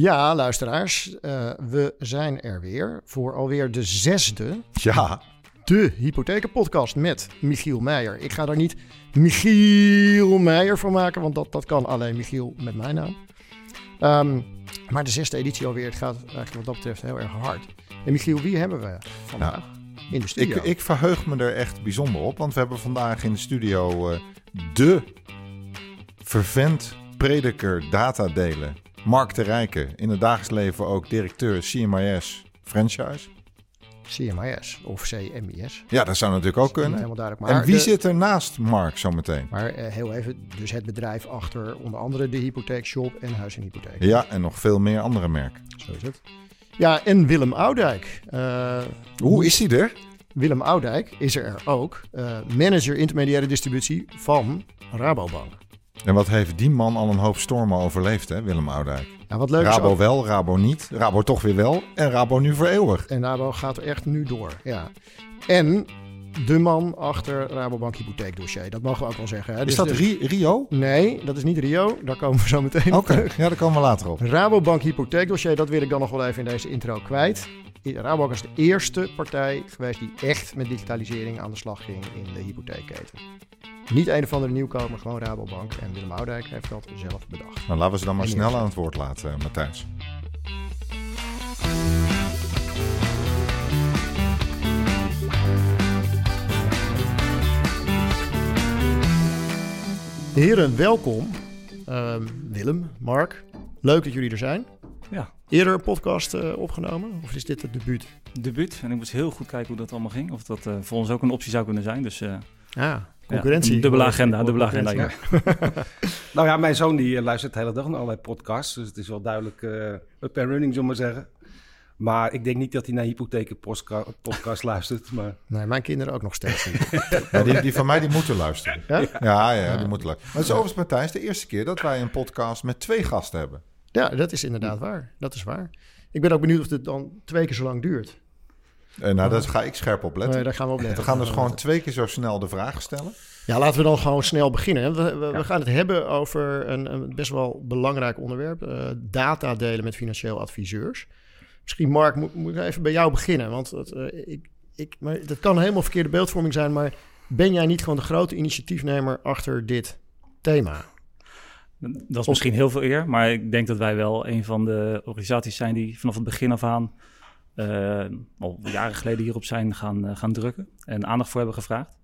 Ja, luisteraars, eh, we zijn er weer voor alweer de zesde, Ja, de Hypothekenpodcast met Michiel Meijer. Ik ga daar niet Michiel Meijer van maken, want dat, dat kan alleen Michiel met mijn naam. Ehm, maar de zesde editie alweer, het gaat eigenlijk wat dat betreft heel erg hard. En Michiel, wie hebben we vandaag in de studio? ik verheug me er echt bijzonder op. Want we hebben vandaag in de studio eh, de vervent prediker data delen. Mark de Rijken, in het dagelijks leven ook directeur CMIS franchise. CMIS of CMIS. Ja, dat zou natuurlijk ook kunnen. helemaal duidelijk. Maar En wie de- zit er naast Mark zometeen? Maar eh, heel even, dus het bedrijf achter onder andere de hypotheekshop en Huis en Hypotheek. Ja, en nog veel meer andere merken. Zo is het. Ja, en Willem Oudijk. Eh, Hoe is hij er? Willem Oudijk is er ook. eh, manager intermediaire distributie van Rabobank. En wat heeft die man al een hoop stormen overleefd, hè, Willem Oudijk? Nou, wat leuk Rabo ook- wel, Rabo niet. Rabo toch weer wel. En Rabo nu voor eeuwig. En Rabo gaat echt nu door. Ja. En de man achter Rabobank hypotheekdossier. Dat mogen we ook wel zeggen. Hè. Is Dus dat de- Rio? Nee, dat is niet Rio. Daar komen we zo meteen op Oké, ja, daar komen we later op. Rabobank hypotheekdossier, dat wil ik dan nog wel even in deze intro kwijt. Rabobank is de eerste partij geweest die echt met digitalisering aan de slag ging in de hypotheekketen. Niet een of andere nieuwkomer, gewoon Rabobank. En Willem Oudijk heeft dat zelf bedacht. Nou, laten we ze dan maar En snel aan het woord laten, eh, Matthijs. Heren, welkom. Ehm, Willem, Mark, leuk dat jullie er zijn. Eerder een podcast eh, opgenomen, of is dit het debuut? debuut. En ik moest heel goed kijken hoe dat allemaal ging. Of dat eh, voor ons ook een optie zou kunnen zijn. Dus eh, Ah, concurrentie. ja, dubbele agenda, dubbele agenda. Ja. Nou ja, mijn zoon die luistert de hele dag naar allerlei podcasts. Dus het is wel duidelijk eh, up and running, zullen we maar zeggen. Maar ik denk niet dat hij naar hypothekenpodcast luistert. Maar Nee, mijn kinderen ook nog steeds niet. Ja, die, die van mij die moeten luisteren. Ja? Ja, ja, die moeten luisteren. Maar het is overigens, Matthijs, de eerste keer dat wij een podcast met twee gasten hebben. Ja, dat is inderdaad waar. Dat is waar. Ik ben ook benieuwd of het dan twee keer zo lang duurt. En nou, daar ga ik scherp op letten. Nee, daar gaan we op letten. We gaan dus gewoon twee keer zo snel de vragen stellen. Ja, laten we dan gewoon snel beginnen. We, we, we gaan het hebben over een, een best wel belangrijk onderwerp. eh, data delen met financieel adviseurs. Misschien, Mark, moet, moet ik even bij jou beginnen. Want het, eh, ik, ik, maar dat kan helemaal verkeerde beeldvorming zijn. Maar ben jij niet gewoon de grote initiatiefnemer achter dit thema? Dat is misschien heel veel eer. Maar ik denk dat wij wel een van de organisaties zijn die vanaf het begin af aan... eh, al jaren geleden hierop zijn gaan, eh, gaan drukken. En aandacht voor hebben gevraagd.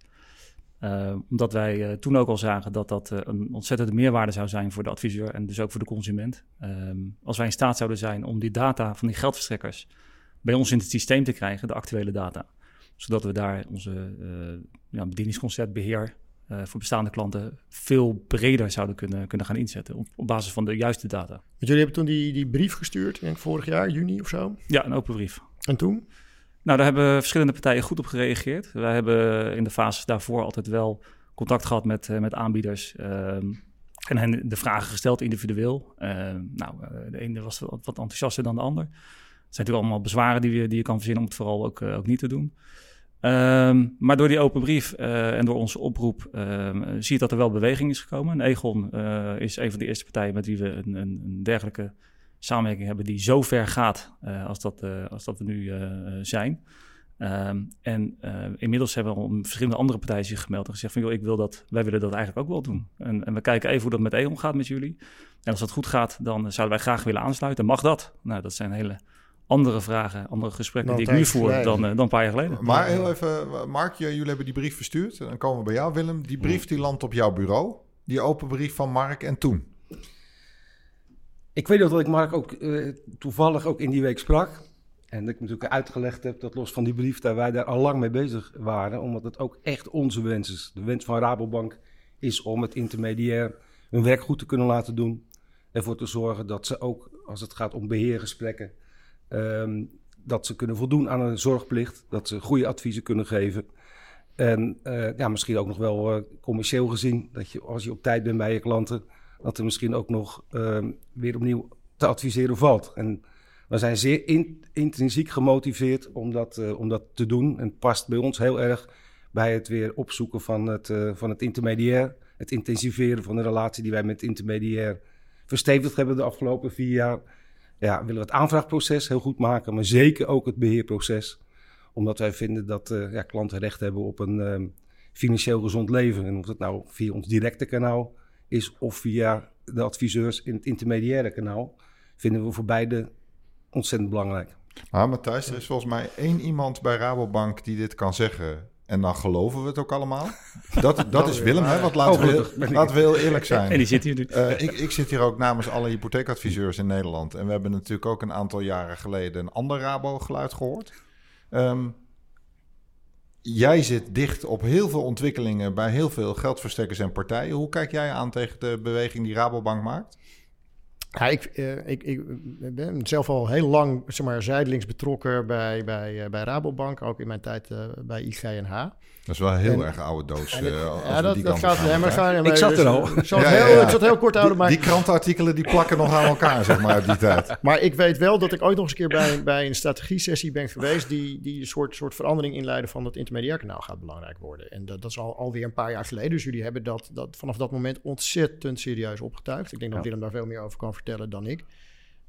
Eh, omdat wij toen ook al zagen dat dat een ontzettende meerwaarde zou zijn voor de adviseur en dus ook voor de consument. Ehm, als wij in staat zouden zijn om die data van die geldverstrekkers bij ons in het systeem te krijgen, de actuele data. Zodat we daar onze ja, bedieningsconcept, beheer eh, voor bestaande klanten veel breder zouden kunnen, kunnen gaan inzetten op, op basis van de juiste data. Want jullie hebben toen die, die brief gestuurd, ik denk vorig jaar, juni of zo. Ja, een open brief. En toen? Nou, daar hebben verschillende partijen goed op gereageerd. Wij hebben in de fases daarvoor altijd wel contact gehad met, eh, met aanbieders. ehm, en hen de vragen gesteld individueel. Ehm, nou, eh, de ene was wat, wat enthousiaster dan de ander. Het zijn natuurlijk allemaal bezwaren die, je- die je kan verzinnen om het vooral ook, ook niet te doen. Ehm, maar door die open brief eh, en door onze oproep ehm, zie je dat er wel beweging is gekomen. En Egon eh, is een van de eerste partijen met wie we een, een, dergelijke samenwerking hebben die zo ver gaat eh, als, dat, als dat we nu zijn. Ehm, en inmiddels hebben al verschillende andere partijen zich gemeld en gezegd van joh, ik wil dat, wij willen dat eigenlijk ook wel doen. En, en we kijken even hoe dat met Eon gaat met jullie. En als dat goed gaat, dan zouden wij graag willen aansluiten. Mag dat? Nou, dat zijn hele andere vragen, andere gesprekken Dan die ik nu voer dan, eh, dan een paar jaar geleden. Maar heel even, Mark, j- jullie hebben die brief verstuurd. Dan komen we bij jou, Willem. Die brief die landt op jouw bureau. Die open brief van Mark en toen. ik weet nog dat ik Mark ook eh, toevallig ook in die week sprak. En dat ik natuurlijk uitgelegd heb dat los van die brief... dat wij daar al lang mee bezig waren. Omdat het ook echt onze wens is. De wens van Rabobank is om het intermediair hun werk goed te kunnen laten doen. Ervoor te zorgen dat ze ook, als het gaat om beheergesprekken... ehm, dat ze kunnen voldoen aan een zorgplicht. Dat ze goede adviezen kunnen geven. En eh, ja, misschien ook nog wel eh, commercieel gezien. Dat je als je op tijd bent bij je klanten... dat er misschien ook nog ehm, weer opnieuw te adviseren valt. En we zijn zeer in- intrinsiek gemotiveerd om dat, eh, om dat te doen. En het past bij ons heel erg bij het weer opzoeken van het, van het intermediair. Het intensiveren van de relatie die wij met intermediair verstevigd hebben de afgelopen vier jaar. Ja, willen we het aanvraagproces heel goed maken, maar zeker ook het beheerproces. Omdat wij vinden dat uh, ja, klanten recht hebben op een um, financieel gezond leven. En of het nou via ons directe kanaal is of via de adviseurs in het intermediaire kanaal, vinden we voor beide ontzettend belangrijk. Maar Matthijs, er is volgens mij één iemand bij Rabobank die dit kan zeggen. En dan geloven we het ook allemaal. Dat, dat is Willem, hè? Want laten, we, heel, laten we heel eerlijk zijn. En die zit hier nu. Uh, ik, ik zit hier ook namens alle hypotheekadviseurs in Nederland. En we hebben natuurlijk ook een aantal jaren geleden een ander Rabo-geluid gehoord. Um, jij zit dicht op heel veel ontwikkelingen bij heel veel geldverstrekkers en partijen. Hoe kijk jij aan tegen de beweging die Rabobank maakt? Ja, ik, uh, ik, ik, ben zelf al heel lang zeg maar, zijdelings betrokken bij, bij, uh, bij Rabobank, ook in mijn tijd uh, bij IGNH. Dat is wel een heel en, erg oude doos. Ja, dat, dat gaat. Gaan, maar gaan, ik zat er al. Ik ja, heel, ja, ja. het heel kort houden. Maar... Die, die krantenartikelen die plakken nog aan elkaar, zeg maar, uit die tijd. Maar ik weet wel dat ik ooit nog eens een keer bij, bij een strategie-sessie ben geweest. die, die een soort, soort verandering inleiden van het intermediair kanaal gaat belangrijk worden. En dat, dat is al, alweer een paar jaar geleden. Dus jullie hebben dat, dat vanaf dat moment ontzettend serieus opgetuigd. Ik denk dat Willem daar veel meer over kan vertellen dan ik.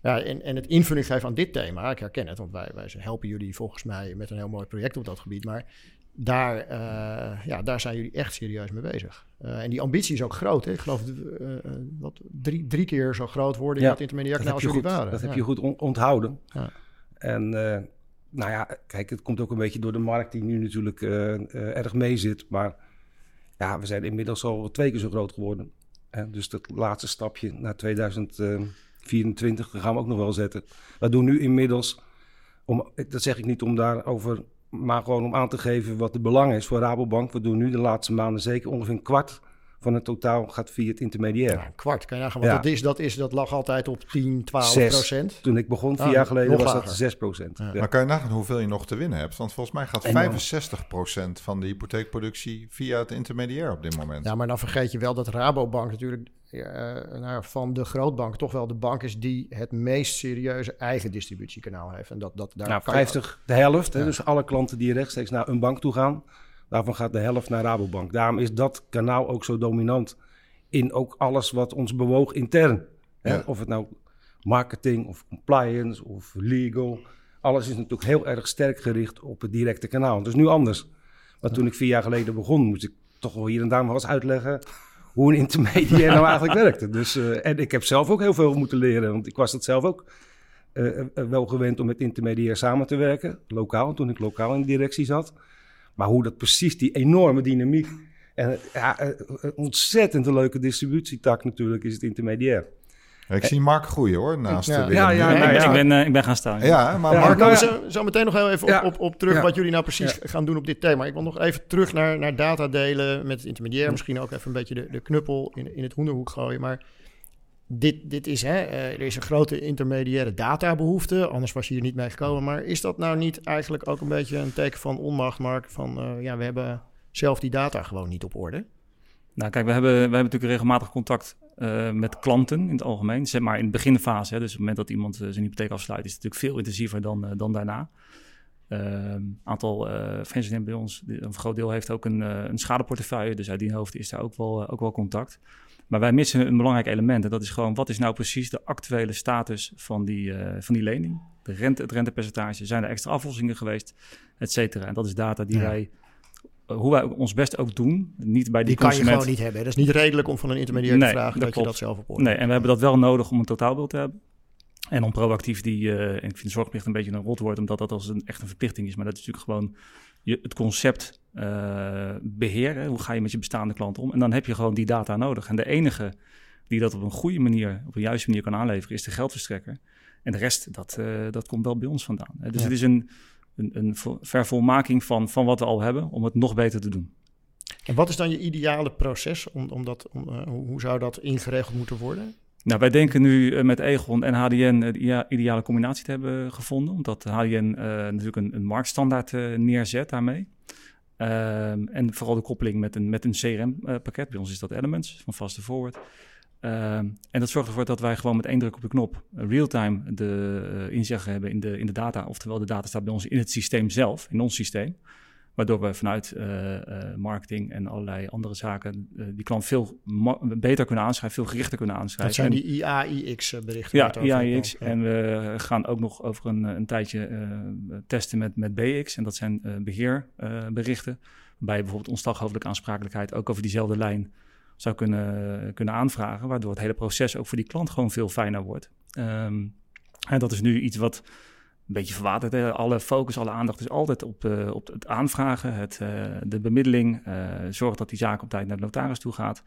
Ja, en, en het invulling geven aan dit thema, ik herken het, want wij, wij helpen jullie volgens mij met een heel mooi project op dat gebied. Maar daar, uh, ja, daar zijn jullie echt serieus mee bezig. Uh, en die ambitie is ook groot. Hè? Ik geloof uh, wat, drie, drie keer zo groot worden in het intermediair kanaal als jullie goed, waren. Dat ja. heb je goed on onthouden. Ja. En nou ja, kijk, het komt ook een beetje door de markt die nu natuurlijk erg mee zit. Maar ja, we zijn inmiddels al twee keer zo groot geworden. Dus dat laatste stapje naar 2024 gaan we ook nog wel zetten. We doen nu inmiddels, om, dat zeg ik niet om daarover maar gewoon om aan te geven wat het belang is voor Rabobank. We doen nu de laatste maanden zeker ongeveer een kwart van het totaal gaat via het intermediair. Ja, een kwart, kan je nagaan. Want ja. dat, is, dat, is, dat lag altijd op 10, 12 6. procent. Toen ik begon, vier ah, jaar geleden, was dat 6 procent. Ja. Maar kan je nagaan hoeveel je nog te winnen hebt? Want volgens mij gaat 65 procent van de hypotheekproductie via het intermediair op dit moment. Ja, maar dan vergeet je wel dat Rabobank natuurlijk uh, nou, van de grootbank toch wel de bank is die het meest serieuze eigen distributiekanaal heeft. En dat, dat, daar nou, 50, je... de helft. Hè, dus alle klanten die rechtstreeks naar een bank toe gaan, daarvan gaat de helft naar Rabobank. Daarom is dat kanaal ook zo dominant in ook alles wat ons bewoog intern. Hè? Ja. Of het nou marketing of compliance of legal. Alles is natuurlijk heel erg sterk gericht op het directe kanaal. Dat is nu anders. Maar toen ik vier jaar geleden begon, moest ik toch wel hier en daar maar eens uitleggen hoe een intermediair nou eigenlijk werkte. Dus, uh, en ik heb zelf ook heel veel moeten leren, want ik was dat zelf ook uh, wel gewend om met intermediair samen te werken, lokaal, toen ik lokaal in de directie zat. Maar hoe dat precies, die enorme dynamiek en ja, een ontzettend leuke distributietak natuurlijk is het intermediair. Ik zie Mark groeien hoor, naast ja. Willem. Ja, ja, ja, ja, Ik, ben, uh, ik ben gaan staan. Ja, maar ja, Mark... Nou, zo, zo meteen nog heel even op, op, op terug wat jullie nou precies gaan doen op dit thema. Ik wil nog even terug naar, naar data delen met het intermediair. Misschien ook even een beetje de, de knuppel in, in het hoenderhoek gooien. Maar dit, dit is, hè, uh, er is een grote intermediaire databehoefte. Anders was je hier niet mee gekomen. Maar is dat nou niet eigenlijk ook een beetje een teken van onmacht, Mark? Van uh, ja, we hebben zelf die data gewoon niet op orde. Nou, kijk, we hebben, we hebben natuurlijk regelmatig contact uh, met klanten in het algemeen. Zeg maar in de beginfase, hè, dus op het moment dat iemand zijn hypotheek afsluit, is het natuurlijk veel intensiever dan, dan daarna. Een aantal uh, bij ons, een groot deel heeft ook een, een schadeportefeuille, dus uit die hoofd is daar ook wel, ook wel contact. Maar wij missen een belangrijk element en dat is gewoon wat is nou precies de actuele status van die, van die lening? De rente, het rentepercentage, zijn er extra aflossingen geweest, et cetera. En dat is data die ja. wij hoe wij ons best ook doen, niet bij die, die consument... kan je gewoon niet hebben. Dat is niet redelijk om van een intermediair nee, te vragen dat, dat je dat zelf op Nee, en we hebben dat wel nodig om een totaalbeeld te hebben. En om proactief die, uh, en ik vind zorgplicht een beetje een rotwoord, omdat dat als een echt een verplichting is. Maar dat is natuurlijk gewoon je, het concept uh, beheren. Hoe ga je met je bestaande klanten om? En dan heb je gewoon die data nodig. En de enige die dat op een goede manier, op een juiste manier kan aanleveren, is de geldverstrekker. En de rest, dat, uh, dat komt wel bij ons vandaan. Dus ja. het is een een, een vervolmaking van, van wat we al hebben om het nog beter te doen. En wat is dan je ideale proces? Om, om dat, om, hoe zou dat ingeregeld moeten worden? Nou, wij denken nu uh, met Egon en HDN de ideale combinatie te hebben gevonden. Omdat HDN uh, natuurlijk een, een marktstandaard neerzet daarmee. Ehm, en vooral de koppeling met een, met een CRM-pakket. Bij ons is dat Elements van Faster Forward. Uh, en dat zorgt ervoor dat wij gewoon met één druk op de knop real-time de uh, hebben in de, in de data. Oftewel, de data staat bij ons in het systeem zelf, in ons systeem. Waardoor we vanuit marketing en allerlei andere zaken die klant veel beter kunnen aanschrijven, veel gerichter kunnen aanschrijven. Dat zijn die IAIX-berichten. Ja, IAIX. En we gaan ook nog over een, een tijdje testen met, met BX. En dat zijn beheerberichten. waarbij bijvoorbeeld onslaghoofdelijke aansprakelijkheid ook over diezelfde lijn zou kunnen, kunnen aanvragen. Waardoor het hele proces ook voor die klant gewoon veel fijner wordt. Um, en dat is nu iets wat een beetje verwaterd. Alle focus, alle aandacht is altijd op, uh, op het aanvragen, het, uh, de bemiddeling. Uh, zorg dat die zaak op tijd naar de notaris toe gaat.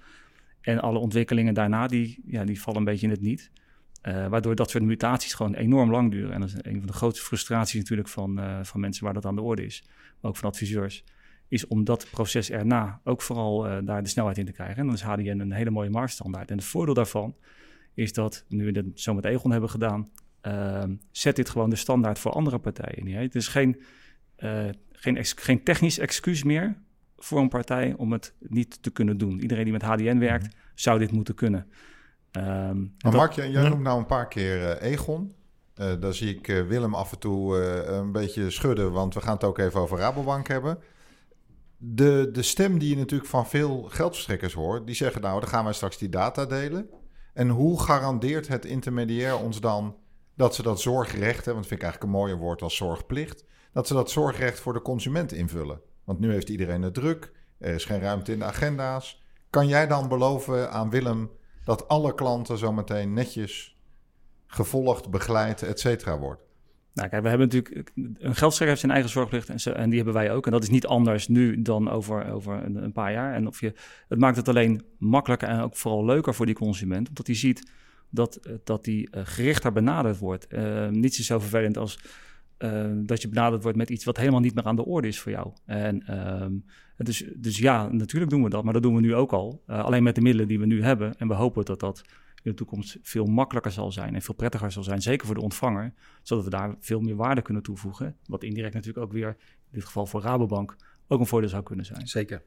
En alle ontwikkelingen daarna, die, ja, die vallen een beetje in het niet. waardoor dat soort mutaties gewoon enorm lang duren. En dat is een van de grootste frustraties natuurlijk van, van mensen waar dat aan de orde is. Maar ook van adviseurs. Is om dat proces erna ook vooral daar de snelheid in te krijgen. En dan is HDN een hele mooie marktstandaard. En het voordeel daarvan is dat, nu we het zo met Egon hebben gedaan uh, zet dit gewoon de standaard voor andere partijen neer. Het is geen, uh, geen, geen technisch excuus meer voor een partij om het niet te kunnen doen. Iedereen die met HDN werkt, mhm. zou dit moeten kunnen. Um, maar Mark, jij, jij noemt nou een paar keer uh, Egon. Uh, daar zie ik Willem af en toe een beetje schudden, want we gaan het ook even over Rabobank hebben. De, de stem die je natuurlijk van veel geldverstrekkers hoort, die zeggen nou, dan gaan wij straks die data delen. En hoe garandeert het intermediair ons dan dat ze dat zorgrecht, hè, want vind ik eigenlijk een mooier woord als zorgplicht, dat ze dat zorgrecht voor de consument invullen. Want nu heeft iedereen het druk, er is geen ruimte in de agenda's. Kan jij dan beloven aan Willem dat alle klanten zometeen netjes gevolgd, begeleid, et cetera wordt? Nou, kijk, we hebben natuurlijk. Een geldstrekker heeft zijn eigen zorgplicht en, en, die hebben wij ook. En dat is niet anders nu dan over, over een, een, paar jaar. En of je, het maakt het alleen makkelijker en ook vooral leuker voor die consument, omdat hij ziet dat, eh, dat die uh, gerichter benaderd wordt. Uh, niets is zo vervelend als dat je benaderd wordt met iets wat helemaal niet meer aan de orde is voor jou. En ehm, dus, dus ja, natuurlijk doen we dat, maar dat doen we nu ook al. alleen met de middelen die we nu hebben. En we hopen dat dat in de toekomst veel makkelijker zal zijn en veel prettiger zal zijn, zeker voor de ontvanger, zodat we daar veel meer waarde kunnen toevoegen. Wat indirect natuurlijk ook weer, in dit geval voor Rabobank, ook een voordeel zou kunnen zijn. Zeker.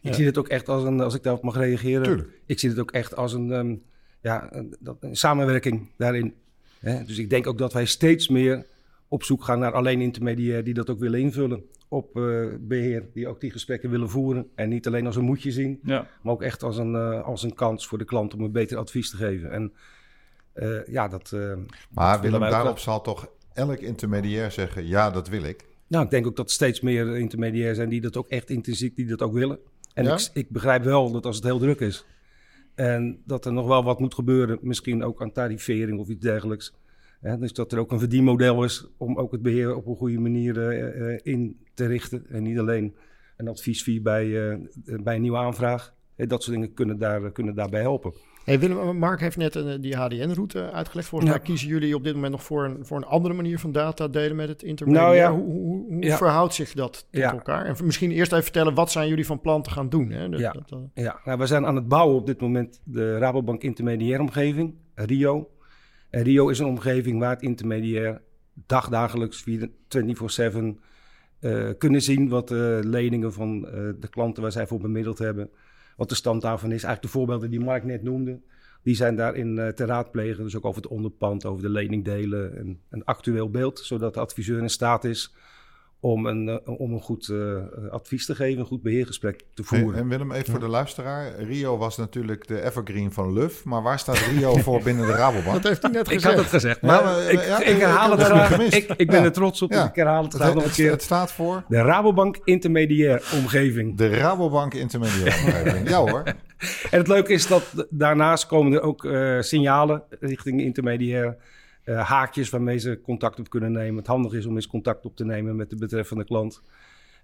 Ik zie het ook echt als een, als ik daarop mag reageren, Tuurlijk. ik zie het ook echt als een, um, ja, dat, een samenwerking daarin. Hè? Dus ik denk ook dat wij steeds meer op zoek gaan naar alleen intermediair die dat ook willen invullen op uh, beheer, die ook die gesprekken willen voeren. En niet alleen als een moedje zien, ja. maar ook echt als een, uh, als een kans voor de klant om een beter advies te geven. En uh, ja, dat. maar Willem, daarop zal toch elk intermediair zeggen: ja, dat wil ik. Nou, ik denk ook dat er steeds meer intermediair zijn die dat ook echt intensief, die dat ook willen. En ja? ik, ik begrijp wel dat als het heel druk is, en dat er nog wel wat moet gebeuren, misschien ook aan tarivering of iets dergelijks. dus dat er ook een verdienmodel is om ook het beheer op een goede manier uh, in te richten. En niet alleen een adviesfee bij, uh, bij een nieuwe aanvraag. Dat soort dingen kunnen, daar, kunnen daarbij helpen. Hey Willem, Mark heeft net een, die HDN-route uitgelegd. Volgens mij kiezen jullie op dit moment nog voor een, voor een andere manier van data delen met het intermediair. Nou ja, hoe hoe, hoe ja. verhoudt zich dat tot elkaar? En misschien eerst even vertellen, wat zijn jullie van plan te gaan doen? Hè? Dat, ja, dat, uh... ja. Nou, we zijn aan het bouwen op dit moment de Rabobank intermediair omgeving, Rio. En Rio is een omgeving waar het intermediair dagdagelijks 24-7 uh, kunnen zien wat de leningen van uh, de klanten waar zij voor bemiddeld hebben wat de stand daarvan is. Eigenlijk de voorbeelden die Mark net noemde, die zijn daarin uh, te raadplegen. Dus ook over het onderpand, over de leningdelen, en een actueel beeld, zodat de adviseur in staat is om een, uh, om een goed uh, advies te geven, een goed beheergesprek te voeren. En Willem, even voor de luisteraar. Rio was natuurlijk de evergreen van Luf, maar waar staat Rio voor binnen de Rabobank? Dat heeft hij net gezegd. Ik had het gezegd, maar, ja, maar ik, ja, ik, herhaal ik, het graag. Ik, ik ben ja. er trots op, ik herhaal het graag nog een keer. Het staat voor? De Rabobank Intermediair Omgeving. De Rabobank Intermediair Omgeving, ja hoor. En het leuke is dat daarnaast komen er ook uh, signalen richting intermediair uh, haakjes waarmee ze contact op kunnen nemen. Het handig is om eens contact op te nemen met de betreffende klant.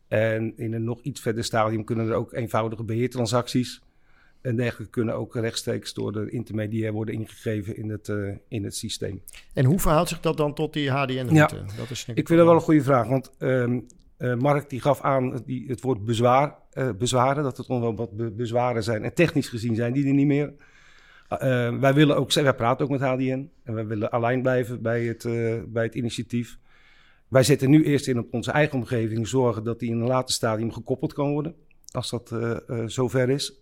En in een nog iets verder stadium kunnen er ook eenvoudige beheertransacties en dergelijke kunnen ook rechtstreeks door de intermediair worden ingegeven in het, uh, in het systeem. En hoe verhoudt zich dat dan tot die HDN-route? Ja, dat is ik vind dat wel een goede vraag, want um, uh, Mark die gaf aan die, het woord bezwaar, uh, bezwaren, dat het nog wel wat be bezwaren zijn. En technisch gezien zijn die er niet meer. Uh, wij willen ook, wij praten ook met HDN en wij willen alleen blijven bij het, uh, bij het initiatief. Wij zetten nu eerst in op onze eigen omgeving, zorgen dat die in een later stadium gekoppeld kan worden, als dat uh, zover is.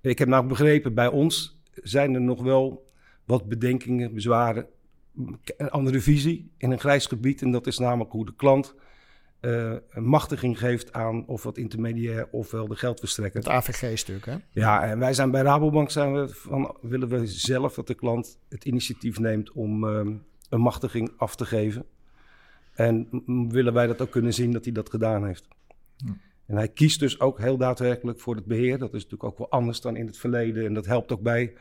Ik heb nou begrepen, bij ons zijn er nog wel wat bedenkingen, bezwaren, een andere visie in een grijs gebied. En dat is namelijk hoe de klant eh, een machtiging geeft aan of wat intermediair ofwel de geldverstrekker. Het AVG-stuk, hè? Ja, en wij zijn bij Rabobank zijn we van, willen we zelf dat de klant het initiatief neemt om ehm, een machtiging af te geven. En willen wij dat ook kunnen zien dat hij dat gedaan heeft. Hm. En hij kiest dus ook heel daadwerkelijk voor het beheer. Dat is natuurlijk ook wel anders dan in het verleden. En dat helpt ook bij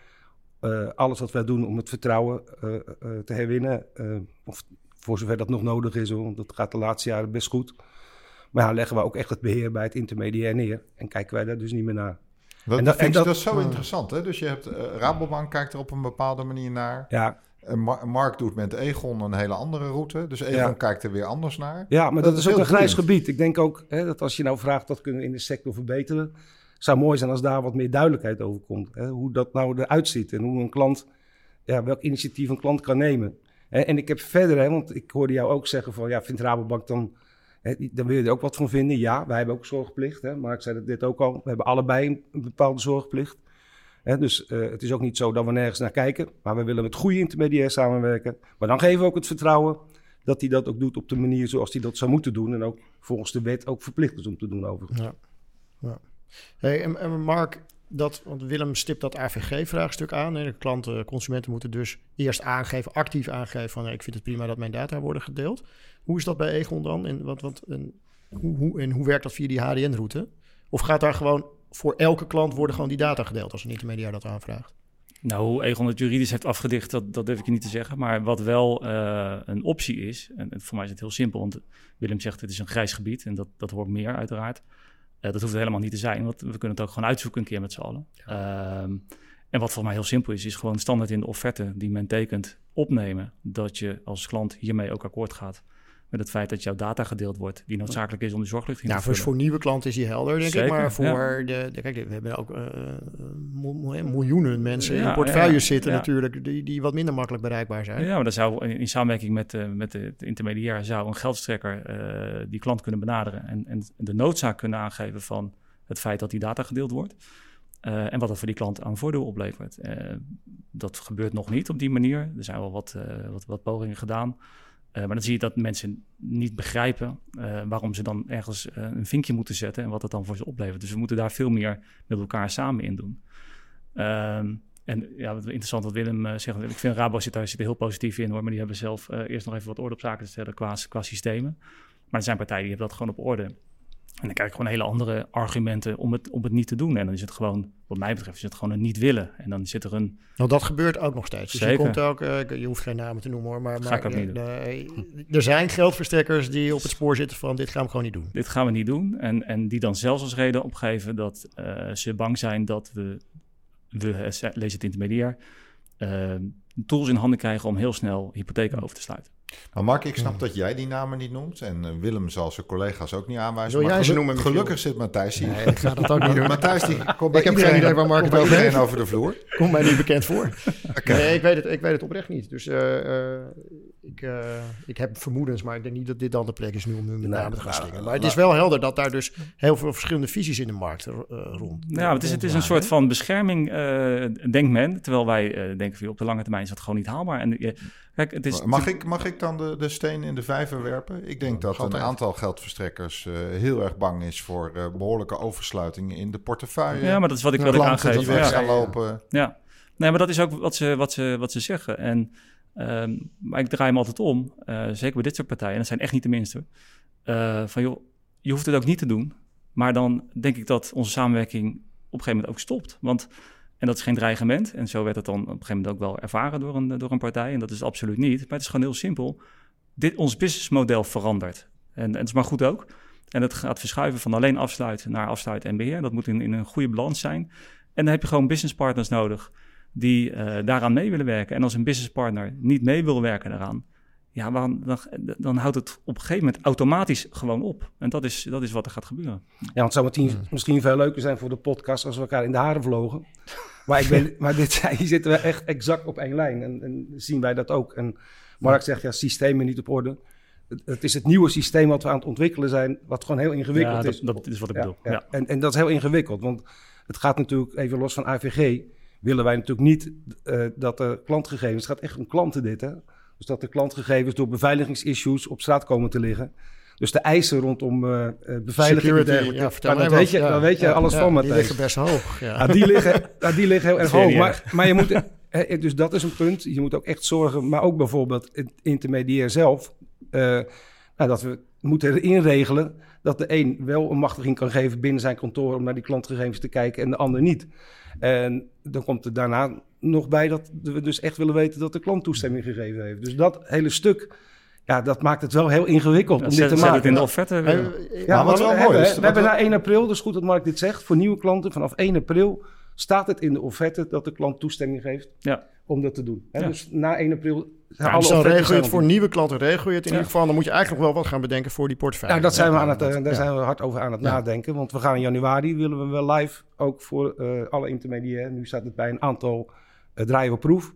eh, alles wat wij doen om het vertrouwen eh, te herwinnen. Of voor zover dat nog nodig is, hoor, want dat gaat de laatste jaren best goed. Maar ja, leggen we ook echt het beheer bij het intermediair neer. En kijken wij daar dus niet meer naar. Dat, En dat, dat- vind ik- en dat, dat- is zo interessant, hè? Dus je hebt eh, Rabobank kijkt er op een bepaalde manier naar. Ja, En Mark doet met Egon een hele andere route. Dus Egon Ja. kijkt er weer anders naar. Ja, maar Dat dat, is is ook een grijs gebied. Ik denk ook hè, dat als je nou vraagt wat kunnen we in de sector verbeteren, zou mooi zijn als daar wat meer duidelijkheid over komt. Hè, hoe dat nou eruit ziet en hoe een klant, ja, welk initiatief een klant kan nemen. En ik heb verder, hè, want ik hoorde jou ook zeggen van, ja, vindt Rabobank dan, hè, dan wil je er ook wat van vinden. Ja, wij hebben ook zorgplicht. Hè, maar ik zei dat dit ook al, we hebben allebei een, bepaalde zorgplicht. Dus eh, het is ook niet zo dat we nergens naar kijken, maar we willen met goede intermediair samenwerken. Maar dan geven we ook het vertrouwen dat hij dat ook doet op de manier zoals hij dat zou moeten doen. En ook volgens de wet ook verplicht is om te doen overigens. Ja. ja. Hey, en Mark, dat, want Willem stipt dat AVG-vraagstuk aan. De klanten, consumenten moeten dus eerst aangeven, actief aangeven van ik vind het prima dat mijn data worden gedeeld. Hoe is dat bij Egon dan? En, wat, wat, en, hoe, hoe, en hoe werkt dat via die HDN-route? Of gaat daar gewoon voor elke klant worden gewoon die data gedeeld als een intermediair dat aanvraagt? Nou, hoe Egon het juridisch heeft afgedicht, dat, dat durf ik je niet te zeggen. Maar wat wel eh, een optie is, en en voor mij is het heel simpel, want Willem zegt het is een grijs gebied en dat, dat hoort meer uiteraard. Eh, dat hoeft helemaal niet te zijn, want we kunnen het ook gewoon uitzoeken een keer met z'n allen. Ehm, en wat voor mij heel simpel is, is gewoon standaard in de offerte die men tekent opnemen dat je als klant hiermee ook akkoord gaat met het feit dat jouw data gedeeld wordt, die noodzakelijk is om de zorgplicht in Nou, te voor, vullen. voor nieuwe klanten is die helder, denk ik. Zeker, Maar voor ja. de, de- Kijk, we hebben ook eh, mil- mil- miljoenen mensen in portefeuilles ja, zitten natuurlijk... Die, die wat minder makkelijk bereikbaar zijn. Ja, maar dan zou in, in samenwerking met, eh, met de, intermediair zou een geldstrekker eh, die klant kunnen benaderen en, en de noodzaak kunnen aangeven van het feit dat die data gedeeld wordt. En wat dat voor die klant aan voordeel oplevert. Dat gebeurt nog niet op die manier. Er zijn wel wat, wat, wat pogingen gedaan. Eh, maar dan zie je dat mensen niet begrijpen eh, waarom ze dan ergens eh, een vinkje moeten zetten en wat dat dan voor ze oplevert. Dus we moeten daar veel meer met elkaar samen in doen. Ehm, en ja, interessant wat Willem zegt. Ik vind Rabo zit daar zit heel positief in hoor. Maar die hebben zelf eerst nog even wat orde op zaken te stellen qua, qua systemen. Maar er zijn partijen die hebben dat gewoon op orde. En dan krijg ik gewoon hele andere argumenten om het, om het niet te doen. En dan is het gewoon, wat mij betreft, is het gewoon een niet willen. En dan zit er een. Nou, dat gebeurt ook nog steeds. Dus je komt ook, eh, je hoeft geen namen te noemen hoor, maar, Ga maar ik ook niet de- de- er zijn geldverstrekkers die op het spoor zitten van dit gaan we gewoon niet doen. Dit gaan we niet doen. En, en die dan zelfs als reden opgeven dat eh, ze bang zijn dat we, we eh, lees het intermediair, eh, tools in handen krijgen om heel snel hypotheken over te sluiten. Maar Mark, ik snap dat jij die namen niet noemt. En eh, Willem zal zijn collega's ook niet aanwijzen. Wil maar jij ze noemen? Gelukkig zit Matthijs hier. Nee, ik ga dat ook niet doen. Matthijs die komt bij Ik heb geen iedereen, idee waar Mark het over heeft. over de vloer. Komt mij niet bekend voor. Nee, ik weet, het, ik weet het oprecht niet. Dus eh, eh, ik, eh, ik heb vermoedens, maar ik denk niet dat dit dan de plek is nu om nu met Nee, namen te gaan slingen. Maar het is wel helder dat daar dus heel veel verschillende visies in de markt eh, rond. Nou, het is, het is een soort van bescherming, eh, denkt men. Terwijl wij eh, denken van op de lange termijn is dat gewoon niet haalbaar. En kijk, het is. Mag ik, mag ik dan de, de steen in de vijver werpen? Ik denk dat een aantal geldverstrekkers eh, heel erg bang is voor eh, behoorlijke oversluitingen in de portefeuille. Ja, maar dat is wat ik, Ja, Klanten aangeef. die weg Ja. gaan lopen. Ja, nee, maar dat is ook wat ze, wat ze, wat ze zeggen. En, ehm, maar ik draai hem altijd om, eh, zeker bij dit soort partijen, en dat zijn echt niet de minste. eh, van joh, je hoeft het ook niet te doen. Maar dan denk ik dat onze samenwerking op een gegeven moment ook stopt. Want, en dat is geen dreigement. En zo werd het dan op een gegeven moment ook wel ervaren door een, door een partij. En dat is het absoluut niet. Maar het is gewoon heel simpel. Dit, ons businessmodel verandert. En, en het is maar goed ook. En het gaat verschuiven van alleen afsluiten naar afsluiten en beheer. Dat moet in, in een goede balans zijn. En dan heb je gewoon businesspartners nodig die eh, daaraan mee willen werken. En als een businesspartner niet mee wil werken daaraan, ja, dan, dan, dan houdt het op een gegeven moment automatisch gewoon op. En dat is, dat is wat er gaat gebeuren. Ja, want het zou misschien, misschien veel leuker zijn voor de podcast als we elkaar in de haren vlogen. Maar, ik ben, maar dit, hier zitten we echt exact op één lijn en, en zien wij dat ook. En Mark zegt, ja, systemen niet op orde. Het, het is het nieuwe systeem wat we aan het ontwikkelen zijn, wat gewoon heel ingewikkeld Ja, dat, is. dat is wat ik Ja, bedoel. ja. Ja. En, en dat is heel ingewikkeld, want het gaat natuurlijk, even los van AVG, willen wij natuurlijk niet eh, dat de klantgegevens, het gaat echt om klanten dit hè. Dus dat de klantgegevens door beveiligingsissues op straat komen te liggen. Dus de eisen rondom uh, beveiliging Security, en dergelijke. ja, vertel maar mij dat weet je, Ja, dan weet je ja, alles van, Die Matthijs. liggen best hoog. Ja. Ja, die, liggen, die liggen heel erg hoog. Maar, maar je moet, dus dat is een punt. Je moet ook echt zorgen, maar ook bijvoorbeeld het intermediair zelf. eh, nou, dat we moeten inregelen dat de een wel een machtiging kan geven binnen zijn kantoor om naar die klantgegevens te kijken en de ander niet. En dan komt er daarna nog bij dat we dus echt willen weten dat de klant toestemming gegeven heeft. Dus dat hele stuk, ja, dat maakt het wel heel ingewikkeld om dit Zet, te zet het maken. in de offerte. Eh, weer. Ja, Maar wat maar wel we mooi hebben, is, we hebben na 1 april, dus goed dat Mark dit zegt, voor nieuwe klanten vanaf 1 april staat het in de offerte dat de klant toestemming geeft Ja. om dat te doen. Hè? Ja. Dus na 1 april Ja, alle dus dan regel je het voor nieuwe klanten, regel je het in Ja. ieder geval. Dan moet je eigenlijk nog wel wat gaan bedenken voor die portefeuille. Nou, dat zijn we Ja, aan het, eh, daar ja. zijn we hard over aan het Ja. nadenken. Want we gaan in januari, willen we wel live, ook voor eh, alle intermediair. Nu staat het bij een aantal uh, draaien op proef.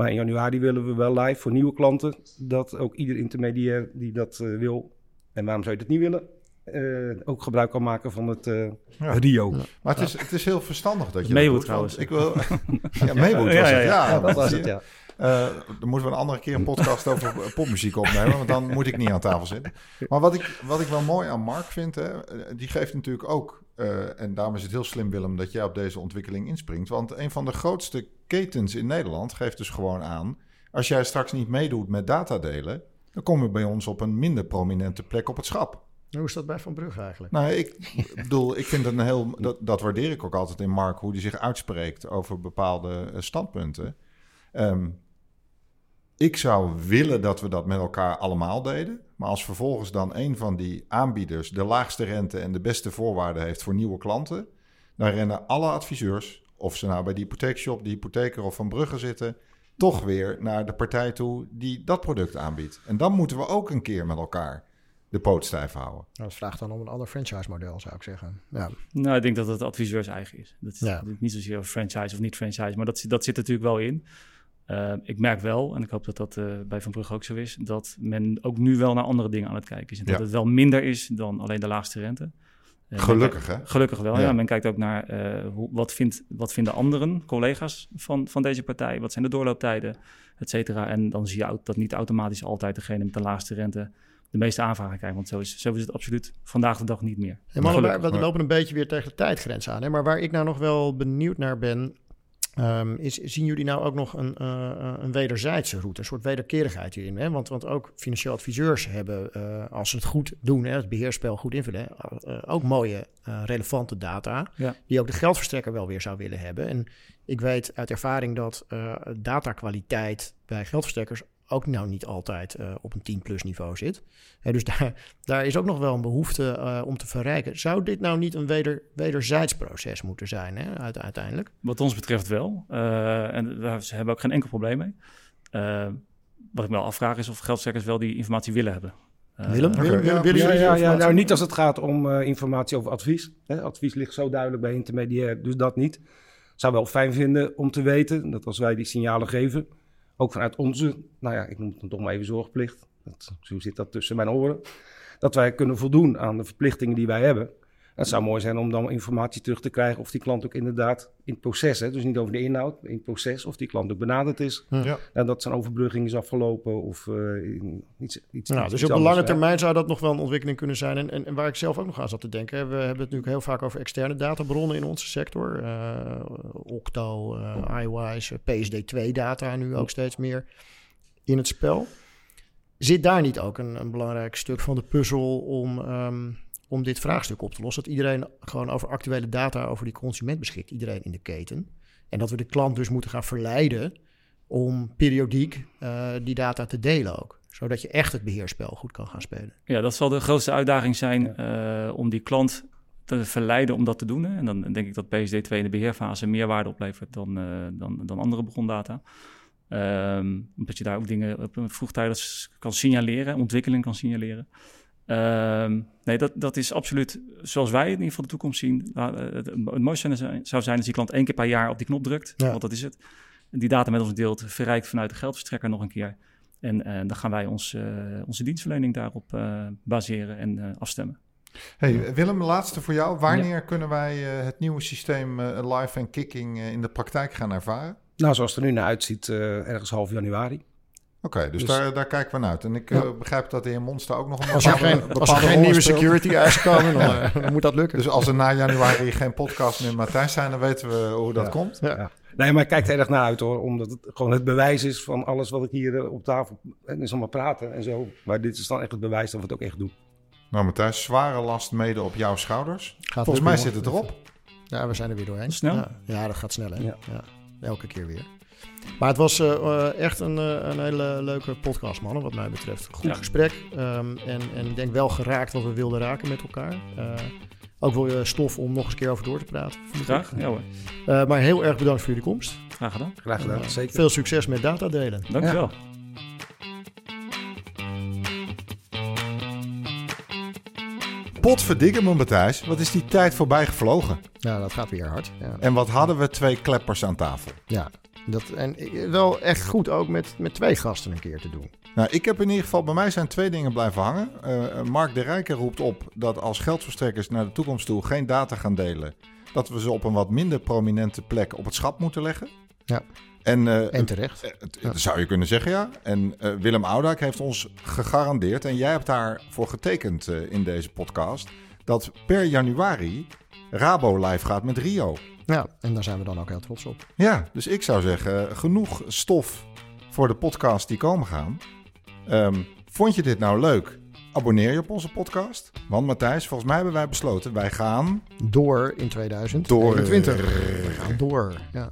Maar in januari willen we wel live voor nieuwe klanten. Dat ook ieder intermediair die dat eh, wil, en waarom zou je dat niet willen, eh, ook gebruik kan maken van het eh, Ja. Rio. Maar het is, het is heel verstandig dat je dat trouwens. Ik wil, ja, was Ja, het. ja, Ja, ja. Ja, dat was het, ja. Eh, dan moeten we een andere keer een podcast over popmuziek opnemen, want dan moet ik niet aan tafel zitten. Maar wat ik, wat ik wel mooi aan Mark vind, hè, die geeft natuurlijk ook, eh, en daarom is het heel slim Willem dat jij op deze ontwikkeling inspringt, want een van de grootste ketens in Nederland geeft dus gewoon aan, als jij straks niet meedoet met datadelen, dan kom je bij ons op een minder prominente plek op het schap. Hoe is dat bij Van Brugge eigenlijk? Nou, ik bedoel, ik vind het een heel. Dat, dat waardeer ik ook altijd in Mark, hoe hij zich uitspreekt over bepaalde eh, standpunten. Ehm, ik zou willen dat we dat met elkaar allemaal deden. Maar als vervolgens dan een van die aanbieders de laagste rente en de beste voorwaarden heeft voor nieuwe klanten, dan rennen alle adviseurs, of ze nou bij de hypotheekshop, de hypotheker of van Brugge zitten, toch weer naar de partij toe die dat product aanbiedt. En dan moeten we ook een keer met elkaar de poot stijf houden. Nou, dat vraagt dan om een ander franchise-model, zou ik zeggen. Ja. Nou, ik denk dat het adviseurs eigen is. Dat is Ja. niet zozeer franchise of niet franchise, maar dat, zit- dat zit er natuurlijk wel in. Uh, ik merk wel, en ik hoop dat dat uh, bij Van Brugge ook zo is, dat men ook nu wel naar andere dingen aan het kijken is. En dat Ja. het wel minder is dan alleen de laagste rente. Uh, Gelukkig, hè? Gelukkig wel, ja. Ja. Men kijkt ook naar eh, hoe, wat, vindt, wat vinden anderen, collega's van, van deze partij, wat zijn de doorlooptijden, et cetera. En dan zie je ook dat niet automatisch altijd degene met de laagste rente de meeste aanvragen krijgt. Want zo is, zo is het absoluut vandaag de dag niet meer. Hey mannen, we maar- lopen een beetje weer tegen de tijdgrens aan. Hè? Maar waar ik nou nog wel benieuwd naar ben... ehm, is, zien jullie nou ook nog een, eh, een wederzijdse route, een soort wederkerigheid hierin? Hè? Want, want ook financieel adviseurs hebben, eh, als ze het goed doen, hè, het beheerspel goed invullen, eh, ook mooie eh, relevante data, Ja. die ook de geldverstrekker wel weer zou willen hebben. En ik weet uit ervaring dat eh datakwaliteit bij geldverstrekkers ook nou niet altijd eh, op een 10 plus niveau zit. Hè, dus daar, daar is ook nog wel een behoefte eh, om te verrijken. Zou dit nou niet een weder, wederzijds proces moeten zijn, hè, uite- uiteindelijk? Wat ons betreft wel. Eh, en daar ze hebben ook geen enkel probleem mee. Wat ik me wel afvraag is of geldverstrekkers wel die informatie willen hebben. Eh, Willem. Willem, ja, ja, ja, nou, niet als het gaat om eh, informatie over advies. Hè. Advies ligt zo duidelijk bij intermediair, dus dat niet. Zou wel fijn vinden om te weten dat als wij die signalen geven, ook vanuit onze, nou ja, ik noem het dan toch maar even zorgplicht. Dat, zo zit dat tussen mijn oren. Dat wij kunnen voldoen aan de verplichtingen die wij hebben. Het zou mooi zijn om dan informatie terug te krijgen of die klant ook inderdaad in het proces, hè, dus niet over de inhoud, in het proces, of die klant ook benaderd is. Ja. En dat zijn overbrugging is afgelopen of eh, iets, iets Nou, iets dus op de anders, lange termijn zou dat nog wel een ontwikkeling kunnen zijn. En, en, en waar ik zelf ook nog aan zat te denken. hè, We hebben het natuurlijk heel vaak over externe databronnen in onze sector. Eh, Octo, eh iWise, PSD2-data nu ook steeds meer in het spel. Zit daar niet ook een, een belangrijk stuk van de puzzel om, ehm, om dit vraagstuk op te lossen? Dat iedereen gewoon over actuele data over die consument beschikt. Iedereen in de keten. En dat we de klant dus moeten gaan verleiden om periodiek eh, die data te delen ook. Zodat je echt het beheerspel goed kan gaan spelen. Ja, dat zal de grootste uitdaging zijn eh, om die klant te verleiden om dat te doen. Hè. En dan denk ik dat PSD2 in de beheerfase meer waarde oplevert dan, eh, dan, dan andere brondata. Ehm, omdat je daar ook dingen op een vroegtijdig kan signaleren, ontwikkeling kan signaleren. Ehm, nee, dat, dat is absoluut zoals wij in ieder geval de toekomst zien. Uh, het, het mooiste zijn- zou zijn als die klant één keer per jaar op die knop drukt. Ja. Want dat is het. Die data met ons deelt, verrijkt vanuit de geldverstrekker nog een keer. En eh, dan gaan wij ons, eh, onze dienstverlening daarop eh, baseren en eh, afstemmen. Hey, Willem, laatste voor jou. Wanneer kunnen wij eh, het nieuwe systeem eh, live en kicking eh, in de praktijk gaan ervaren? Nou, zoals het er nu naar uitziet, eh, ergens half januari. Oké, dus, Dus- daar, daar kijken we naar uit. En ik Ja. eh, begrijp dat de heer Monster ook nog een Als er bepaalde- geen, als er geen nieuwe speelt. security eisen komen, dan, eh, dan moet dat lukken. Dus als er na januari geen podcast meer Matthijs zijn, dan weten we hoe dat Ja. komt. Ja. Nee, maar ik kijk er erg naar uit hoor. Omdat het gewoon het bewijs is van alles wat ik hier eh, op tafel... En is allemaal praten en zo. Maar dit is dan echt het bewijs dat we het ook echt doen. Nou Matthijs, zware last mede op jouw schouders. Gaat Volgens mij zit het erop. Ja, we zijn er weer doorheen. Snel? Ja, ja, dat gaat snel, hè? Ja. Ja. elke keer weer. Maar het was eh, eh, echt een, eh, een hele leuke podcast, mannen, wat mij betreft. Goed Ja. gesprek. ehm, en, en ik denk wel geraakt wat we wilden raken met elkaar. Eh, ook wel stof om nog eens een keer over door te praten. Graag, ja hoor. Eh, maar heel erg bedankt voor jullie komst. Graag gedaan. Graag gedaan, zeker. Veel succes met datadelen. Dankjewel. Potverdikke me Matthijs, wat is die tijd voorbij gevlogen. Ja, dat gaat weer hard. Ja. En wat hadden we twee kleppers aan tafel. ja. Dat, en eh, wel echt goed ook met, met twee gasten een keer te doen. Nou, ik heb in ieder geval, bij mij zijn twee dingen blijven hangen. Eh, Mark de Rijker roept op dat als geldverstrekkers naar de toekomst toe geen data gaan delen, dat we ze op een wat minder prominente plek op het schap moeten leggen. Ja. En, eh, En terecht. eh, Ja. zou je kunnen zeggen, ja. En eh, Willem Oudijk heeft ons gegarandeerd, en jij hebt daarvoor getekend eh, in deze podcast, dat per januari Rabo live gaat met Rio. Ja, en daar zijn we dan ook heel trots op. Ja, dus ik zou zeggen, genoeg stof voor de podcast die komen gaan. Ehm, vond je dit nou leuk? Abonneer je op onze podcast. Want Matthijs, volgens mij hebben wij besloten, wij gaan Door in 2021. Door. We gaan door. Ja.